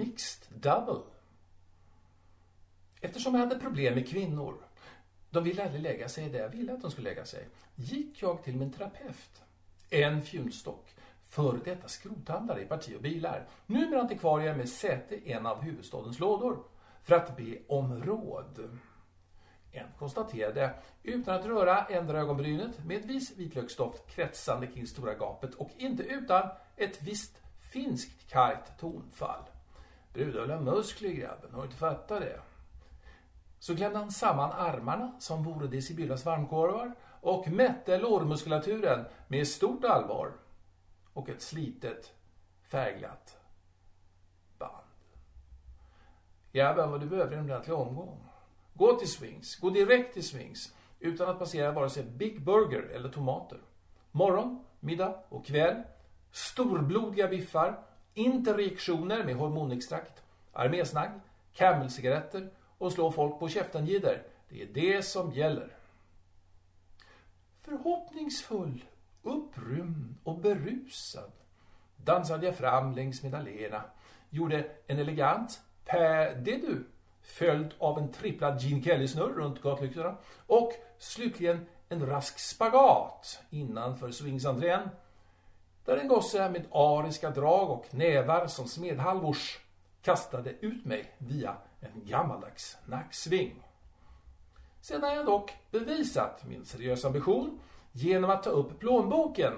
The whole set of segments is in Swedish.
mixed double. Eftersom jag hade problem med kvinnor, de ville aldrig lägga sig där jag ville att de skulle lägga sig, gick jag till min terapeut. En fjunstock, före detta skrothandlare i parti och bilar, numera antikvarie med säte i en av huvudstadens lådor, för att be om råd. En konstaterade, utan att röra, ändra ögonbrynet med viss vitlöksdoft kretsande kring stora gapet och inte utan ett visst finskt kargt tonfall. Brudar vill ha muskler grabben, har du inte fattat det? Så klämde han samman armarna som vore det Sibyllas varmkorvar och mätte lårmuskulaturen med stort allvar och ett slitet färgglatt band. Grabben, vad du behöver är en ordentlig omgång. Gå till Swings, gå direkt till Swings utan att passera vare sig Big Burger eller tomater. Morgon, middag och kväll. Storblodiga biffar, interjektioner med hormonextrakt, armésnagg, camelcigaretter och slå folk på käften-jidder. Det är det som gäller. Förhoppningsfull, upprymd och berusad dansade jag fram längs med alléerna, gjorde en elegant pä-de-du följd av en tripplad Gene Kelly-snurr runt gatlyktorna och slutligen en rask spagat innanför swingsentrén där en gosse med ariska drag och nävar som smedhalvors kastade ut mig via en gammaldags nacksving. Sedan jag dock bevisat min seriösa ambition genom att ta upp plånboken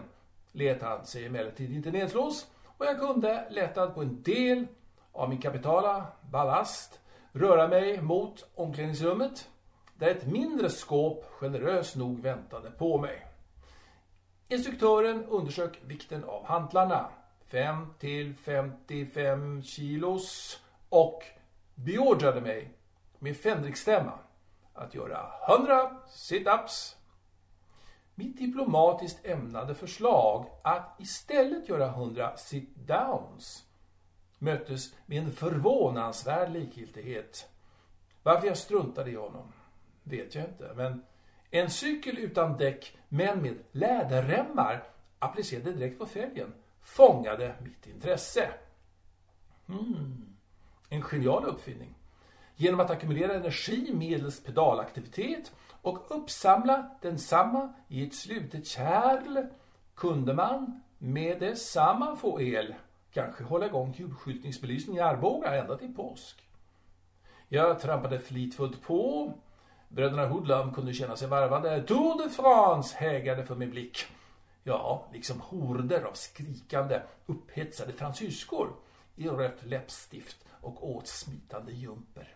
lät han sig emellertid inte nedslås och jag kunde lättad på en del av min kapitala ballast röra mig mot omklädningsrummet där ett mindre skåp generöst nog väntade på mig. Instruktören undersök vikten av hantlarna, 5 till 55 kilos och beordrade mig med fänrikstämma att göra 100 sit-ups. Mitt diplomatiskt ämnade förslag att istället göra 100 sit-downs möttes med en förvånansvärd likgiltighet. Varför jag struntade i honom vet jag inte, men en cykel utan däck men med läderremmar applicerade direkt på fälgen fångade mitt intresse. Mm. En genial uppfinning. Genom att ackumulera energi medelst pedalaktivitet och uppsamla densamma i ett slutet kärl kunde man med detsamma få el kanske hålla igång julskyltningsbelysning i Arboga ända till påsk. Jag trampade flitfullt på. Bröderna Hoodlum kunde känna sig varvade. Tour de France hägade för min blick. Ja, liksom horder av skrikande, upphetsade fransyskor i rött läppstift och åtsmitande jumper.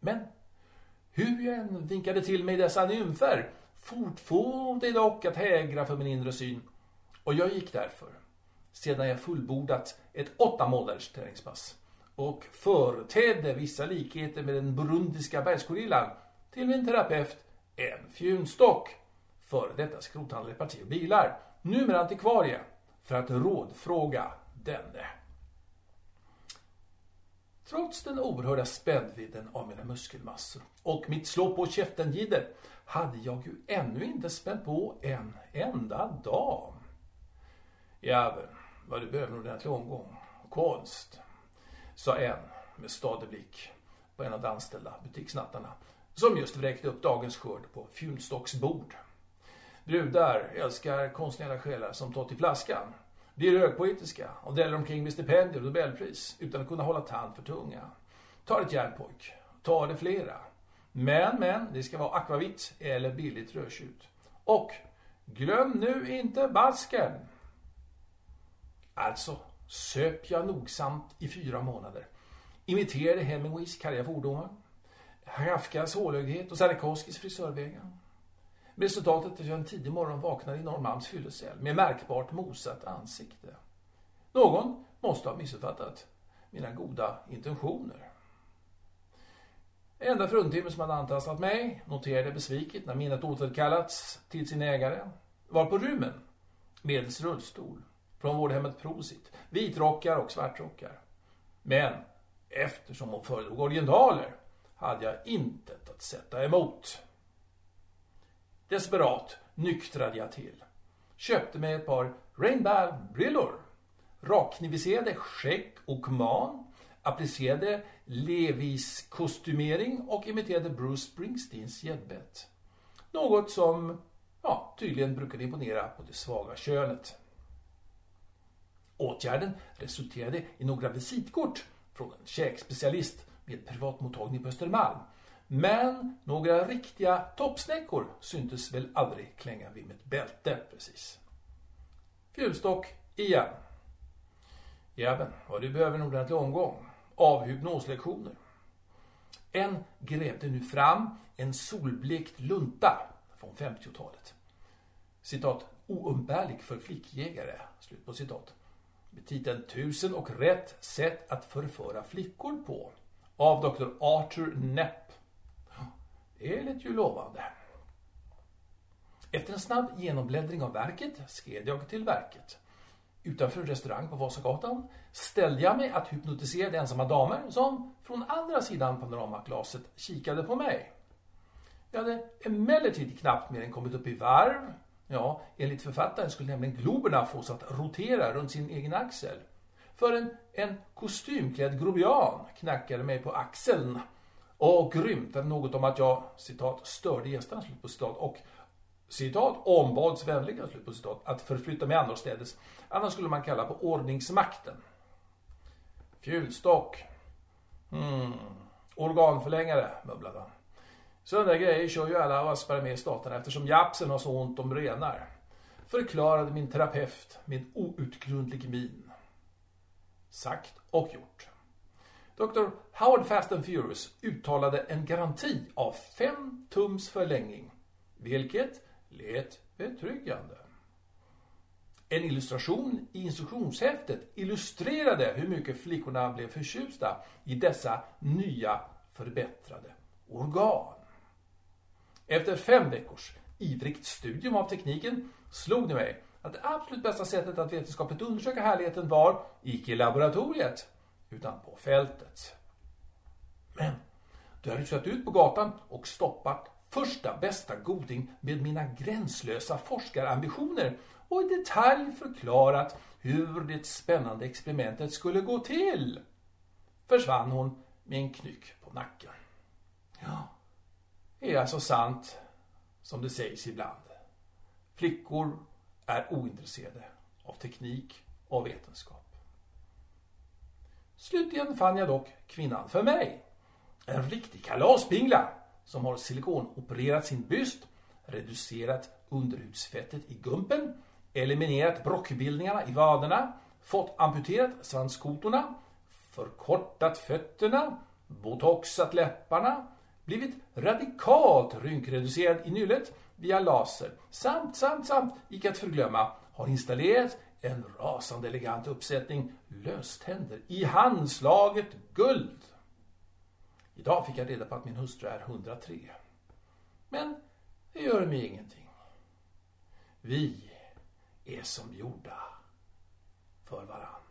Men hur jag än vinkade till mig dessa nymfer fortfor det dock att hägra för min inre syn. Och jag gick därför sedan jag fullbordat ett åtta månaders träningspass och företedde vissa likheter med den burundiska bergsgorillan till min terapeut en fjunstock före detta skrothandlare parti och bilar, numera antikvarie, för att rådfråga denne. Trots den oerhörda spännvidden av mina muskelmassor och mitt slå-på-käften-gider, hade jag ju ännu inte spänt på en enda dam. Jäveln, vad du behöver en ordentlig omgång. Konst, sa en med stadig blick på en av de anställda butiksnattarna som just vräkte upp dagens skörd på Fjunstocks bord. Brudar älskar konstnärliga själar som tar till flaskan, blir högpoetiska och dräller omkring med stipendier och Nobelpris utan att kunna hålla tand för tunga. Ta ett järnpojk, ta det flera. Men, men, det ska vara akvavitt eller billigt rödtjut. Och glöm nu inte basken! Alltså söp jag nogsamt i fyra månader. Imiterade Hemingways karga fordomar, Kafkas hålögdhet och Sarkovskis frisörvägar. Resultatet är att jag en tidig morgon vaknade i Norrmalms fyllecell med märkbart mosat ansikte. Någon måste ha missuppfattat mina goda intentioner. Enda fruntimmer som hade antastat mig noterade besviket när minnet återkallats till sin ägare var på rummen medels rullstol från vårdhemmet Prosit, vitrockar och svartrockar. Men eftersom hon föredrog orientaler hade jag intet att sätta emot. Desperat nyktrade jag till. Köpte mig ett par Rainbow-brillor. Rakkniviserade skäck och man applicerade Levis kostymering och imiterade Bruce Springsteens gäddbett. Något som ja, tydligen brukade imponera på det svaga könet. Åtgärden resulterade i några visitkort från en käkspecialist med privatmottagning på Östermalm. Men några riktiga toppsnäckor syntes väl aldrig klänga vid mitt bälte precis. Fjulstock igen. Jabben, vad du behöver en ordentlig omgång. Av hypnoslektioner. En grävde nu fram en solblekt lunta från 50-talet. Citat, oumbärlig för flickjägare. Slut på citat. Med titeln Tusen och rätt sätt att förföra flickor på. Av Dr. Arthur Nepp. Det lät ju lovande. Efter en snabb genombläddring av verket skred jag till verket. Utanför en restaurang på Vasagatan ställde jag mig att hypnotisera de ensamma damer som från andra sidan panoramaglaset kikade på mig. Jag hade emellertid knappt mer än kommit upp i varv. Ja, enligt författaren skulle nämligen globerna fås att rotera runt sin egen axel. För en, en kostymklädd grobian knackade mig på axeln och grymtade något om att jag, citat, störde gästerna, slut på citat, och citat, ombads vänliga, slut på citat, att förflytta mig annorstädes. Annars skulle man kalla på ordningsmakten. Fjulstock. Hmm. Organförlängare, mumlade han. Sådana grejer kör ju alla aspare med i staterna eftersom japsen har så ont om renar. Förklarade min terapeut med outgrundlig min. Sagt och gjort. Dr. Howard Fast and Furious uttalade en garanti av 5 tums förlängning, vilket lät betryggande. En illustration i instruktionshäftet illustrerade hur mycket flickorna blev förtjusta i dessa nya förbättrade organ. Efter fem veckors ivrigt studium av tekniken slog det mig att det absolut bästa sättet att vetenskapligt undersöka härligheten var icke i laboratoriet utan på fältet. Men då jag rusat ut på gatan och stoppat första bästa goding med mina gränslösa forskarambitioner och i detalj förklarat hur det spännande experimentet skulle gå till försvann hon med en knyck på nacken. Ja, det är alltså sant som det sägs ibland. Flickor är ointresserade av teknik och vetenskap. Slutligen fann jag dock kvinnan för mig. En riktig kalaspingla som har silikonopererat sin byst, reducerat underhudsfettet i gumpen, eliminerat brockbildningarna i vaderna, fått amputerat svanskotorna, förkortat fötterna, botoxat läpparna, blivit radikalt rynkreducerad i nyllet via laser samt, samt, samt, icke att förglömma, har installerat en rasande elegant uppsättning löständer i handslaget guld. Idag fick jag reda på att min hustru är 103. Men det gör mig ingenting. Vi är som gjorda för varandra.